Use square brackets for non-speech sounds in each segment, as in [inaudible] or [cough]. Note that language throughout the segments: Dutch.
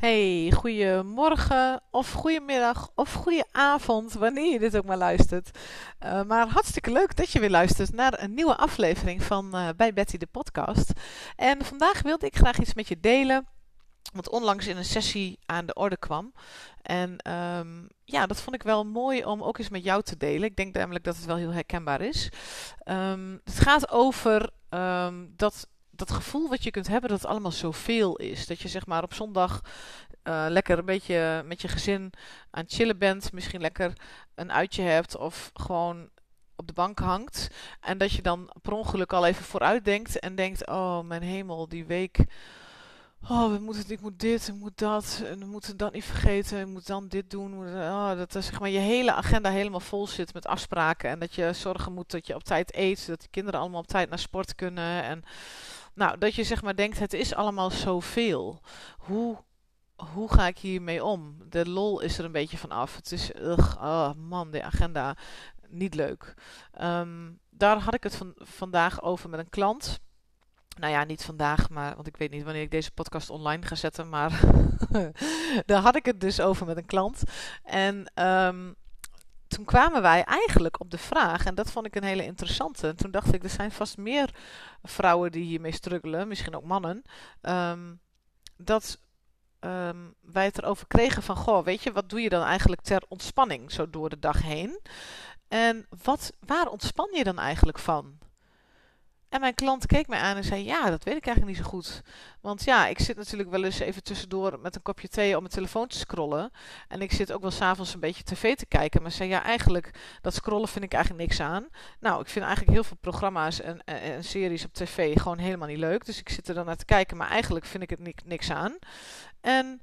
Hey, goedemorgen of goedemiddag of goedenavond, wanneer je dit ook maar luistert. Uh, maar hartstikke leuk dat je weer luistert naar een nieuwe aflevering van uh, Bij Betty de podcast. En vandaag wilde ik graag iets met je delen, wat onlangs in een sessie aan de orde kwam. En um, ja, dat vond ik wel mooi om ook eens met jou te delen. Ik denk namelijk dat het wel heel herkenbaar is. Um, het gaat over um, dat dat gevoel wat je kunt hebben dat het allemaal zoveel is. Dat je zeg maar op zondag uh, lekker een beetje met je gezin aan het chillen bent. Misschien lekker een uitje hebt of gewoon op de bank hangt. En dat je dan per ongeluk al even vooruit denkt en denkt: Oh, mijn hemel, die week. Oh, we moeten, ik moet dit, ik moet dat, en we moeten dat niet vergeten, ik moet dan dit doen. oh, dat is, zeg maar, je hele agenda helemaal vol zit met afspraken. En dat je zorgen moet dat je op tijd eet, dat de kinderen allemaal op tijd naar sport kunnen. En nou, dat je zeg maar denkt, het is allemaal zoveel. Hoe, hoe ga ik hiermee om? De lol is er een beetje van af. Het is, ugh, oh man, de agenda, niet leuk. Um, daar had ik het van, vandaag over met een klant. Nou ja, niet vandaag, maar, want ik weet niet wanneer ik deze podcast online ga zetten, maar [laughs] daar had ik het dus over met een klant. En um, toen kwamen wij eigenlijk op de vraag, en dat vond ik een hele interessante. En toen dacht ik, er zijn vast meer vrouwen die hiermee struggelen, misschien ook mannen. Um, dat um, wij het erover kregen van, goh, weet je, wat doe je dan eigenlijk ter ontspanning zo door de dag heen? En wat, waar ontspan je dan eigenlijk van? En mijn klant keek mij aan en zei: Ja, dat weet ik eigenlijk niet zo goed. Want ja, ik zit natuurlijk wel eens even tussendoor met een kopje thee op mijn telefoon te scrollen. En ik zit ook wel s'avonds een beetje tv te kijken. Maar zei: Ja, eigenlijk, dat scrollen vind ik eigenlijk niks aan. Nou, ik vind eigenlijk heel veel programma's en, en, series op tv gewoon helemaal niet leuk. Dus ik zit er dan naar te kijken, maar eigenlijk vind ik het niks aan. En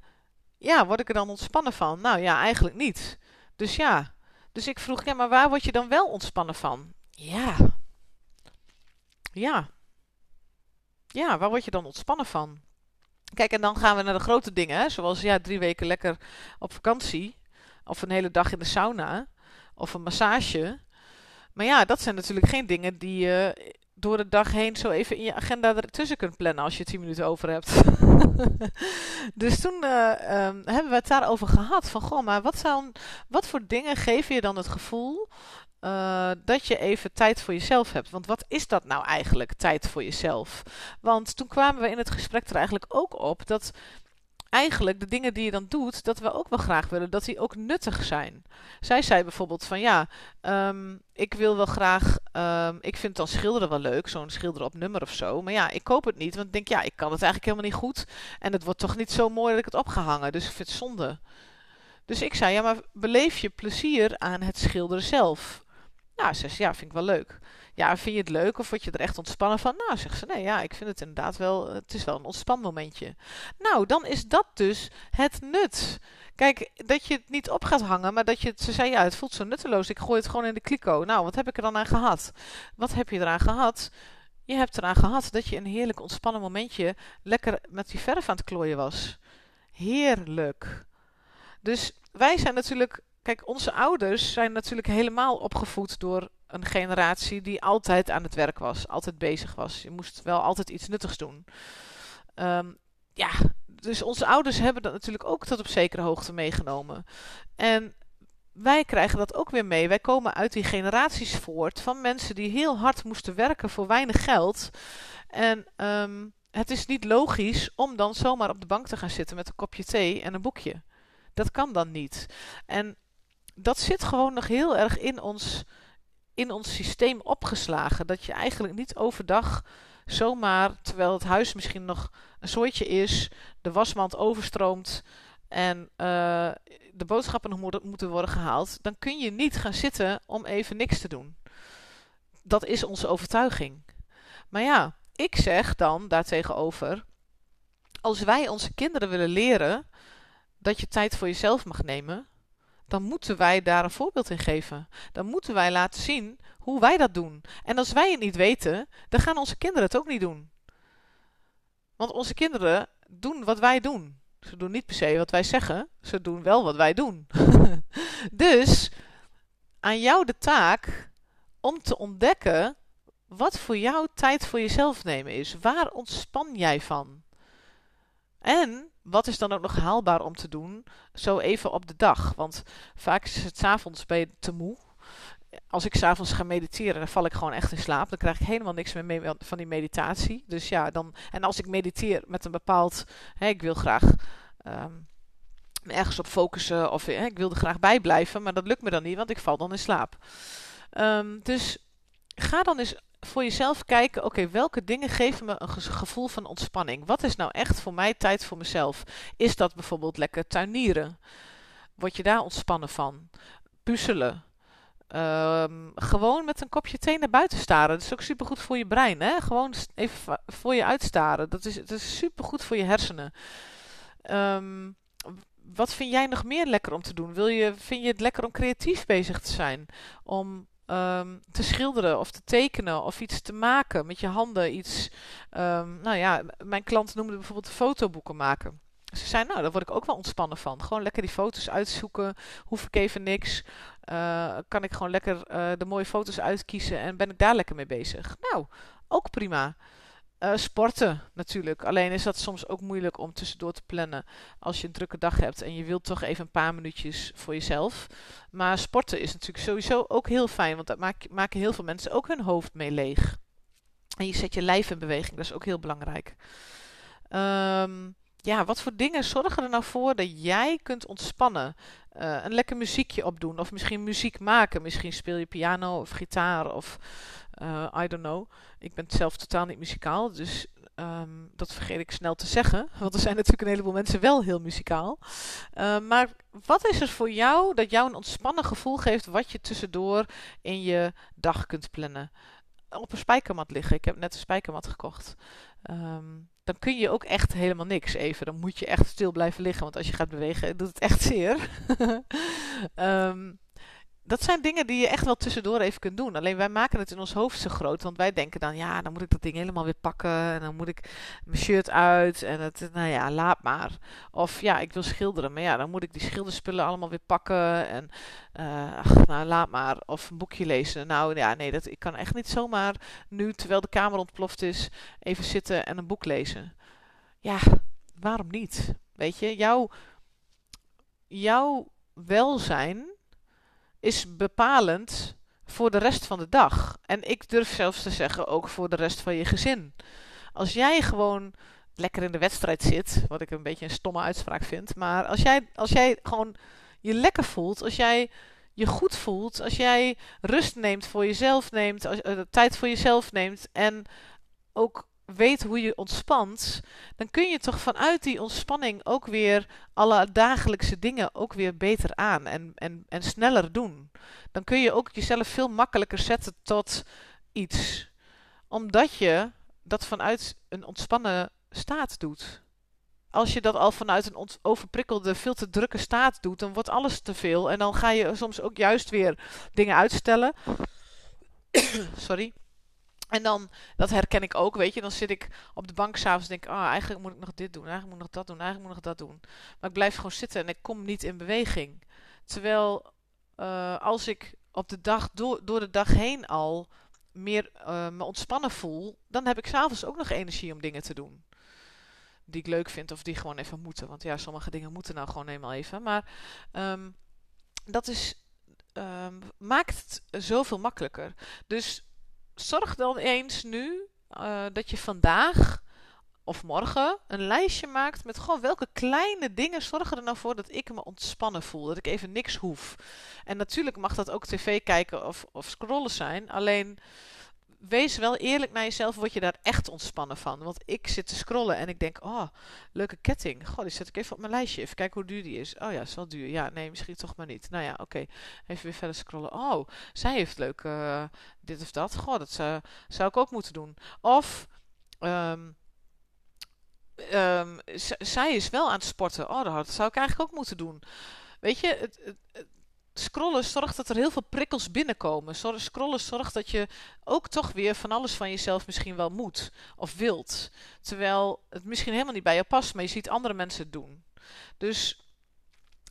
ja, word ik er dan ontspannen van? Nou ja, eigenlijk niet. Dus ja. Dus ik vroeg: Ja, maar waar word je dan wel ontspannen van? Ja, ja. Ja, waar word je dan ontspannen van? Kijk, en dan gaan we naar de grote dingen, zoals ja, drie weken lekker op vakantie. Of een hele dag in de sauna. Of een massage. Maar ja, dat zijn natuurlijk geen dingen die je door de dag heen zo even in je agenda ertussen kunt plannen als je tien minuten over hebt. [laughs] dus toen uh, um, hebben we het daarover gehad. Van goh, maar wat, zou, wat voor dingen geven je dan het gevoel uh, dat je even tijd voor jezelf hebt. Want wat is dat nou eigenlijk, tijd voor jezelf? Want toen kwamen we in het gesprek er eigenlijk ook op dat eigenlijk de dingen die je dan doet, dat we ook wel graag willen dat die ook nuttig zijn. Zij zei bijvoorbeeld van ja, um, ik wil wel graag, um, ik vind dan schilderen wel leuk, zo'n schilderen op nummer of zo. Maar ja, ik koop het niet, want ik denk ja, ik kan het eigenlijk helemaal niet goed. En het wordt toch niet zo mooi dat ik het opgehangen, dus ik vind het zonde. Dus ik zei ja, maar beleef je plezier aan het schilderen zelf. Nou, zegt ze, ja, vind ik wel leuk. Ja, vind je het leuk of word je er echt ontspannen van? Nou, zegt ze, nee, ja, ik vind het inderdaad wel, het is wel een ontspanmomentje. Nou, dan is dat dus het nut. Kijk, dat je het niet op gaat hangen, maar dat je het, ze zei, ja, het voelt zo nutteloos, ik gooi het gewoon in de kliko. Nou, wat heb ik er dan aan gehad? Wat heb je eraan gehad? Je hebt eraan gehad dat je een heerlijk ontspannen momentje lekker met die verf aan het klooien was. Heerlijk. Dus wij zijn natuurlijk Kijk, onze ouders zijn natuurlijk helemaal opgevoed door een generatie die altijd aan het werk was, altijd bezig was. Je moest wel altijd iets nuttigs doen. Um, ja, dus onze ouders hebben dat natuurlijk ook tot op zekere hoogte meegenomen. En wij krijgen dat ook weer mee. Wij komen uit die generaties voort van mensen die heel hard moesten werken voor weinig geld. En um, het is niet logisch om dan zomaar op de bank te gaan zitten met een kopje thee en een boekje. Dat kan dan niet. En dat zit gewoon nog heel erg in ons, in ons systeem opgeslagen. Dat je eigenlijk niet overdag zomaar, terwijl het huis misschien nog een soortje is, de wasmand overstroomt en uh, de boodschappen nog moeten worden gehaald, dan kun je niet gaan zitten om even niks te doen. Dat is onze overtuiging. Maar ja, ik zeg dan daartegenover, als wij onze kinderen willen leren dat je tijd voor jezelf mag nemen, dan moeten wij daar een voorbeeld in geven. Dan moeten wij laten zien hoe wij dat doen. En als wij het niet weten, dan gaan onze kinderen het ook niet doen. Want onze kinderen doen wat wij doen. Ze doen niet per se wat wij zeggen, ze doen wel wat wij doen. [laughs] dus aan jou de taak om te ontdekken wat voor jou tijd voor jezelf nemen is. Waar ontspan jij van? En wat is dan ook nog haalbaar om te doen, zo even op de dag? Want vaak is het s'avonds ben je te moe. Als ik s'avonds ga mediteren, dan val ik gewoon echt in slaap. Dan krijg ik helemaal niks meer mee van die meditatie. Dus ja, dan. En als ik mediteer met een bepaald. Hè, ik wil graag. Ehm, ergens op focussen of hè, ik wil er graag bij blijven, maar dat lukt me dan niet, want ik val dan in slaap. Ehm, dus ga dan eens voor jezelf kijken, oké, welke dingen geven me een gevoel van ontspanning? Wat is nou echt voor mij tijd voor mezelf? Is dat bijvoorbeeld lekker tuinieren? Word je daar ontspannen van? Puzzelen? Um, gewoon met een kopje thee naar buiten staren. Dat is ook supergoed voor je brein. Hè? Gewoon even voor je uitstaren. Dat is, dat is supergoed voor je hersenen. Um, wat vind jij nog meer lekker om te doen? Wil je, vind je het lekker om creatief bezig te zijn? Om um, te schilderen of te tekenen of iets te maken met je handen. Iets, um, nou ja, mijn klant noemde bijvoorbeeld fotoboeken maken. Ze zei, nou, daar word ik ook wel ontspannen van. Gewoon lekker die foto's uitzoeken. Hoef ik even niks. Uh, kan ik gewoon lekker uh, de mooie foto's uitkiezen en ben ik daar lekker mee bezig. Nou, ook prima. Uh, sporten natuurlijk. Alleen is dat soms ook moeilijk om tussendoor te plannen als je een drukke dag hebt en je wilt toch even een paar minuutjes voor jezelf. Maar sporten is natuurlijk sowieso ook heel fijn, want daar maken heel veel mensen ook hun hoofd mee leeg. En je zet je lijf in beweging, dat is ook heel belangrijk. Um, ja, wat voor dingen zorgen er nou voor dat jij kunt ontspannen? Uh, een lekker muziekje opdoen, of misschien muziek maken. Misschien speel je piano of gitaar of uh, I don't know. Ik ben zelf totaal niet muzikaal, dus um, dat vergeet ik snel te zeggen. [laughs] Want er zijn natuurlijk een heleboel mensen wel heel muzikaal. Uh, maar wat is er voor jou dat jou een ontspannen gevoel geeft wat je tussendoor in je dag kunt plannen? Op een spijkermat liggen. Ik heb net een spijkermat gekocht. Um, dan kun je ook echt helemaal niks even. Dan moet je echt stil blijven liggen. Want als je gaat bewegen, doet het echt zeer. um, [laughs] dat zijn dingen die je echt wel tussendoor even kunt doen. Alleen wij maken het in ons hoofd zo groot. Want wij denken dan, ja, dan moet ik dat ding helemaal weer pakken. En dan moet ik mijn shirt uit. En het, nou ja, laat maar. Of ja, ik wil schilderen. Maar ja, dan moet ik die schilderspullen allemaal weer pakken. En uh, ach, nou, laat maar. Of een boekje lezen. Nou ja, nee, dat, ik kan echt niet zomaar nu, terwijl de kamer ontploft is, even zitten en een boek lezen. Ja, waarom niet? Weet je, jouw, jouw welzijn is bepalend voor de rest van de dag. En ik durf zelfs te zeggen ook voor de rest van je gezin. Als jij gewoon lekker in de wedstrijd zit, wat ik een beetje een stomme uitspraak vind, maar als jij, als jij gewoon je lekker voelt, als jij je goed voelt, als jij rust neemt voor jezelf neemt, uh, tijd voor jezelf neemt en ook weet hoe je ontspant, dan kun je toch vanuit die ontspanning ook weer alle dagelijkse dingen ook weer beter aan en, en, en sneller doen. Dan kun je ook jezelf veel makkelijker zetten tot iets. Omdat je dat vanuit een ontspannen staat doet. Als je dat al vanuit een overprikkelde, veel te drukke staat doet, dan wordt alles te veel. En dan ga je soms ook juist weer dingen uitstellen. [coughs] Sorry. En dan, dat herken ik ook, weet je, dan zit ik op de bank s'avonds en denk ah, eigenlijk moet ik nog dit doen, eigenlijk moet ik nog dat doen, eigenlijk moet ik nog dat doen. Maar ik blijf gewoon zitten en ik kom niet in beweging. Terwijl, uh, als ik op de dag, door, door de dag heen al meer uh, me ontspannen voel, dan heb ik s'avonds ook nog energie om dingen te doen. Die ik leuk vind of die gewoon even moeten. Want ja, sommige dingen moeten nou gewoon eenmaal even. Maar um, dat is, um, maakt het zoveel makkelijker. Dus zorg dan eens nu uh, dat je vandaag of morgen een lijstje maakt met gewoon welke kleine dingen zorgen er nou voor dat ik me ontspannen voel. Dat ik even niks hoef. En natuurlijk mag dat ook tv kijken of, of scrollen zijn. Alleen wees wel eerlijk naar jezelf, word je daar echt ontspannen van. Want ik zit te scrollen en ik denk, oh, leuke ketting. Goh, die zet ik even op mijn lijstje. Even kijken hoe duur die is. Oh ja, is wel duur. Ja, nee, misschien toch maar niet. Nou ja, oké. Even weer verder scrollen. Oh, zij heeft leuk uh, dit of dat. Goh, dat zou, ik ook moeten doen. Of... Um, um, zij is wel aan het sporten. Oh, dat zou ik eigenlijk ook moeten doen. Weet je, het, het, scrollen zorgt dat er heel veel prikkels binnenkomen. Scrollen zorgt dat je ook toch weer van alles van jezelf misschien wel moet of wilt. Terwijl het misschien helemaal niet bij je past, maar je ziet andere mensen het doen. Dus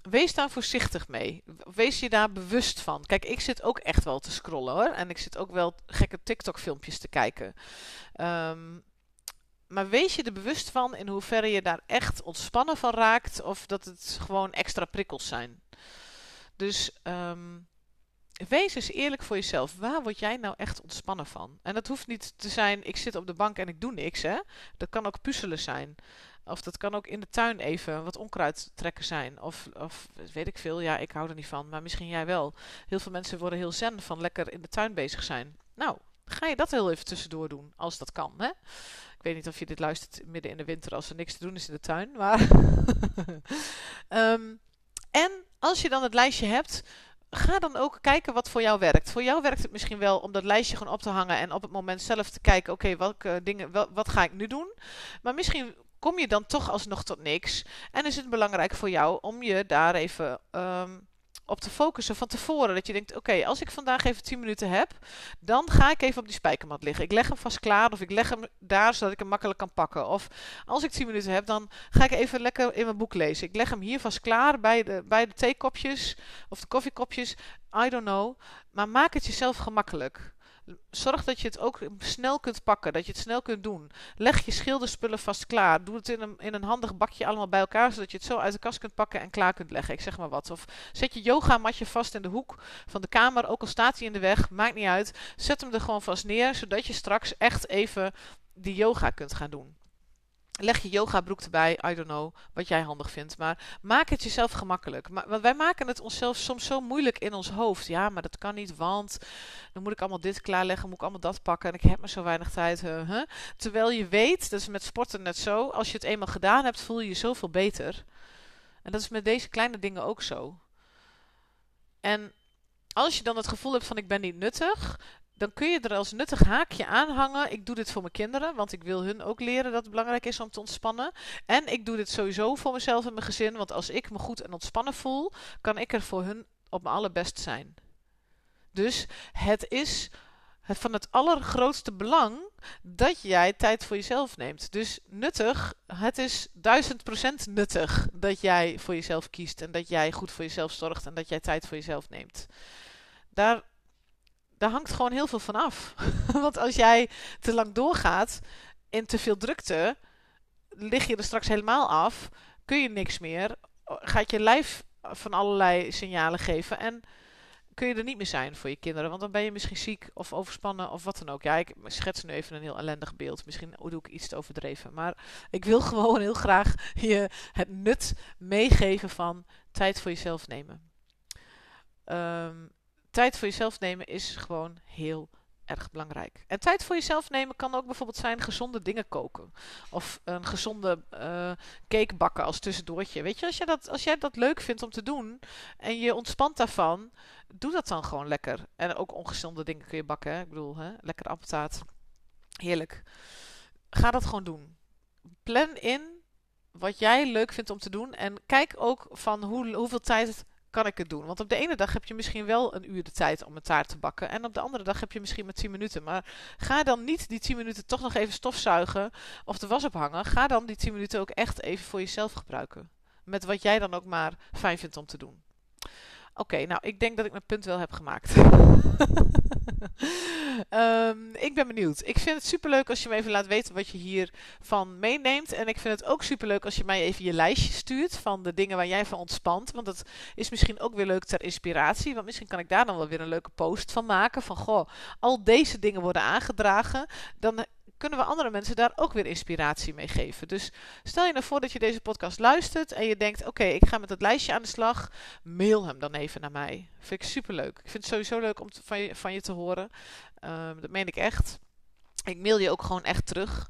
wees daar voorzichtig mee. Wees je daar bewust van. Kijk, ik zit ook echt wel te scrollen hoor. En ik zit ook wel gekke TikTok-filmpjes te kijken. Um, maar wees je er bewust van in hoeverre je daar echt ontspannen van raakt of dat het gewoon extra prikkels zijn. Dus ehm, wees eens eerlijk voor jezelf. Waar word jij nou echt ontspannen van? En dat hoeft niet te zijn, ik zit op de bank en ik doe niks. Hè? Dat kan ook puzzelen zijn. Of dat kan ook in de tuin even wat onkruid trekken zijn. Of, of weet ik veel, ja, ik hou er niet van, maar misschien jij wel. Heel veel mensen worden heel zen van lekker in de tuin bezig zijn. Nou, ga je dat heel even tussendoor doen, als dat kan. Hè? Ik weet niet of je dit luistert midden in de winter als er niks te doen is in de tuin. Maar um, [laughs] en als je dan het lijstje hebt, ga dan ook kijken wat voor jou werkt. Voor jou werkt het misschien wel om dat lijstje gewoon op te hangen en op het moment zelf te kijken: oké, welke dingen, wat ga ik nu doen? Maar misschien kom je dan toch alsnog tot niks. En is het belangrijk voor jou om je daar even um, op te focussen van tevoren. Dat je denkt, oké, als ik vandaag even 10 minuten heb, dan ga ik even op die spijkermat liggen. Ik leg hem vast klaar of ik leg hem daar zodat ik hem makkelijk kan pakken. Of als ik 10 minuten heb, dan ga ik even lekker in mijn boek lezen. Ik leg hem hier vast klaar bij de, bij de theekopjes of de koffiekopjes. I don't know. Maar maak het jezelf gemakkelijk. Zorg dat je het ook snel kunt pakken, dat je het snel kunt doen. Leg je schilderspullen vast klaar. Doe het in een, in een handig bakje allemaal bij elkaar, zodat je het zo uit de kast kunt pakken en klaar kunt leggen. Ik zeg maar wat. Of zet je yogamatje vast in de hoek van de kamer, ook al staat hij in de weg, maakt niet uit. Zet hem er gewoon vast neer, zodat je straks echt even die yoga kunt gaan doen. Leg je yoga broek erbij, I don't know, wat jij handig vindt. Maar maak het jezelf gemakkelijk. Maar, want wij maken het onszelf soms zo moeilijk in ons hoofd. Ja, maar dat kan niet, want dan moet ik allemaal dit klaarleggen, moet ik allemaal dat pakken. En ik heb maar zo weinig tijd. Terwijl je weet, dat is met sporten net zo, als je het eenmaal gedaan hebt, voel je je zoveel beter. En dat is met deze kleine dingen ook zo. En als je dan het gevoel hebt van ik ben niet nuttig, dan kun je er als nuttig haakje aan hangen. Ik doe dit voor mijn kinderen, want ik wil hun ook leren dat het belangrijk is om te ontspannen. En ik doe dit sowieso voor mezelf en mijn gezin, want als ik me goed en ontspannen voel, kan ik er voor hun op mijn allerbest zijn. Dus het is van het allergrootste belang dat jij tijd voor jezelf neemt. Dus nuttig, het is duizend procent nuttig dat jij voor jezelf kiest en dat jij goed voor jezelf zorgt en dat jij tijd voor jezelf neemt. Daar daar hangt gewoon heel veel van af. [laughs] Want als jij te lang doorgaat in te veel drukte, lig je er straks helemaal af, kun je niks meer, gaat je lijf van allerlei signalen geven en kun je er niet meer zijn voor je kinderen. Want dan ben je misschien ziek of overspannen of wat dan ook. Ja, ik schets nu even een heel ellendig beeld. Misschien doe ik iets te overdreven. Maar ik wil [laughs] gewoon heel graag je het nut meegeven van tijd voor jezelf nemen. Um, tijd voor jezelf nemen is gewoon heel erg belangrijk. En tijd voor jezelf nemen kan ook bijvoorbeeld zijn gezonde dingen koken. Of een gezonde uh, cake bakken als tussendoortje. Weet je, als jij, dat, als jij dat leuk vindt om te doen en je ontspant daarvan, doe dat dan gewoon lekker. En ook ongezonde dingen kun je bakken. Hè? Ik bedoel, hè? lekker appeltaart. Heerlijk. Ga dat gewoon doen. Plan in wat jij leuk vindt om te doen. En kijk ook van hoe, hoeveel tijd kan ik het doen? Want op de ene dag heb je misschien wel een uur de tijd om een taart te bakken. En op de andere dag heb je misschien maar 10 minuten. Maar ga dan niet die 10 minuten toch nog even stofzuigen of de was ophangen. Ga dan die 10 minuten ook echt even voor jezelf gebruiken. Met wat jij dan ook maar fijn vindt om te doen. Oké, nou, ik denk dat ik mijn punt wel heb gemaakt. um, [laughs] ik ben benieuwd. Ik vind het superleuk als je me even laat weten wat je hiervan meeneemt. En ik vind het ook superleuk als je mij even je lijstje stuurt van de dingen waar jij van ontspant. Want dat is misschien ook weer leuk ter inspiratie. Want misschien kan ik daar dan wel weer een leuke post van maken. Van goh, al deze dingen worden aangedragen. Dan kunnen we andere mensen daar ook weer inspiratie mee geven. Dus stel je nou voor dat je deze podcast luistert en je denkt: oké, ik ga met het lijstje aan de slag. Mail hem dan even naar mij. Vind ik superleuk. Ik vind het sowieso leuk om van, je, van je te horen. Ehm, dat meen ik echt. Ik mail je ook gewoon echt terug.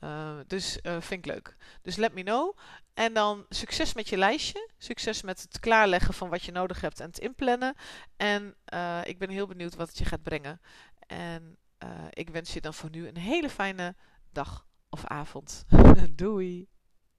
Uh, dus uh, vind ik leuk. Dus let me know. En dan succes met je lijstje. Succes met het klaarleggen van wat je nodig hebt en het inplannen. En uh, ik ben heel benieuwd wat het je gaat brengen. En uh, ik wens je dan voor nu een hele fijne dag of avond. [laughs] Doei!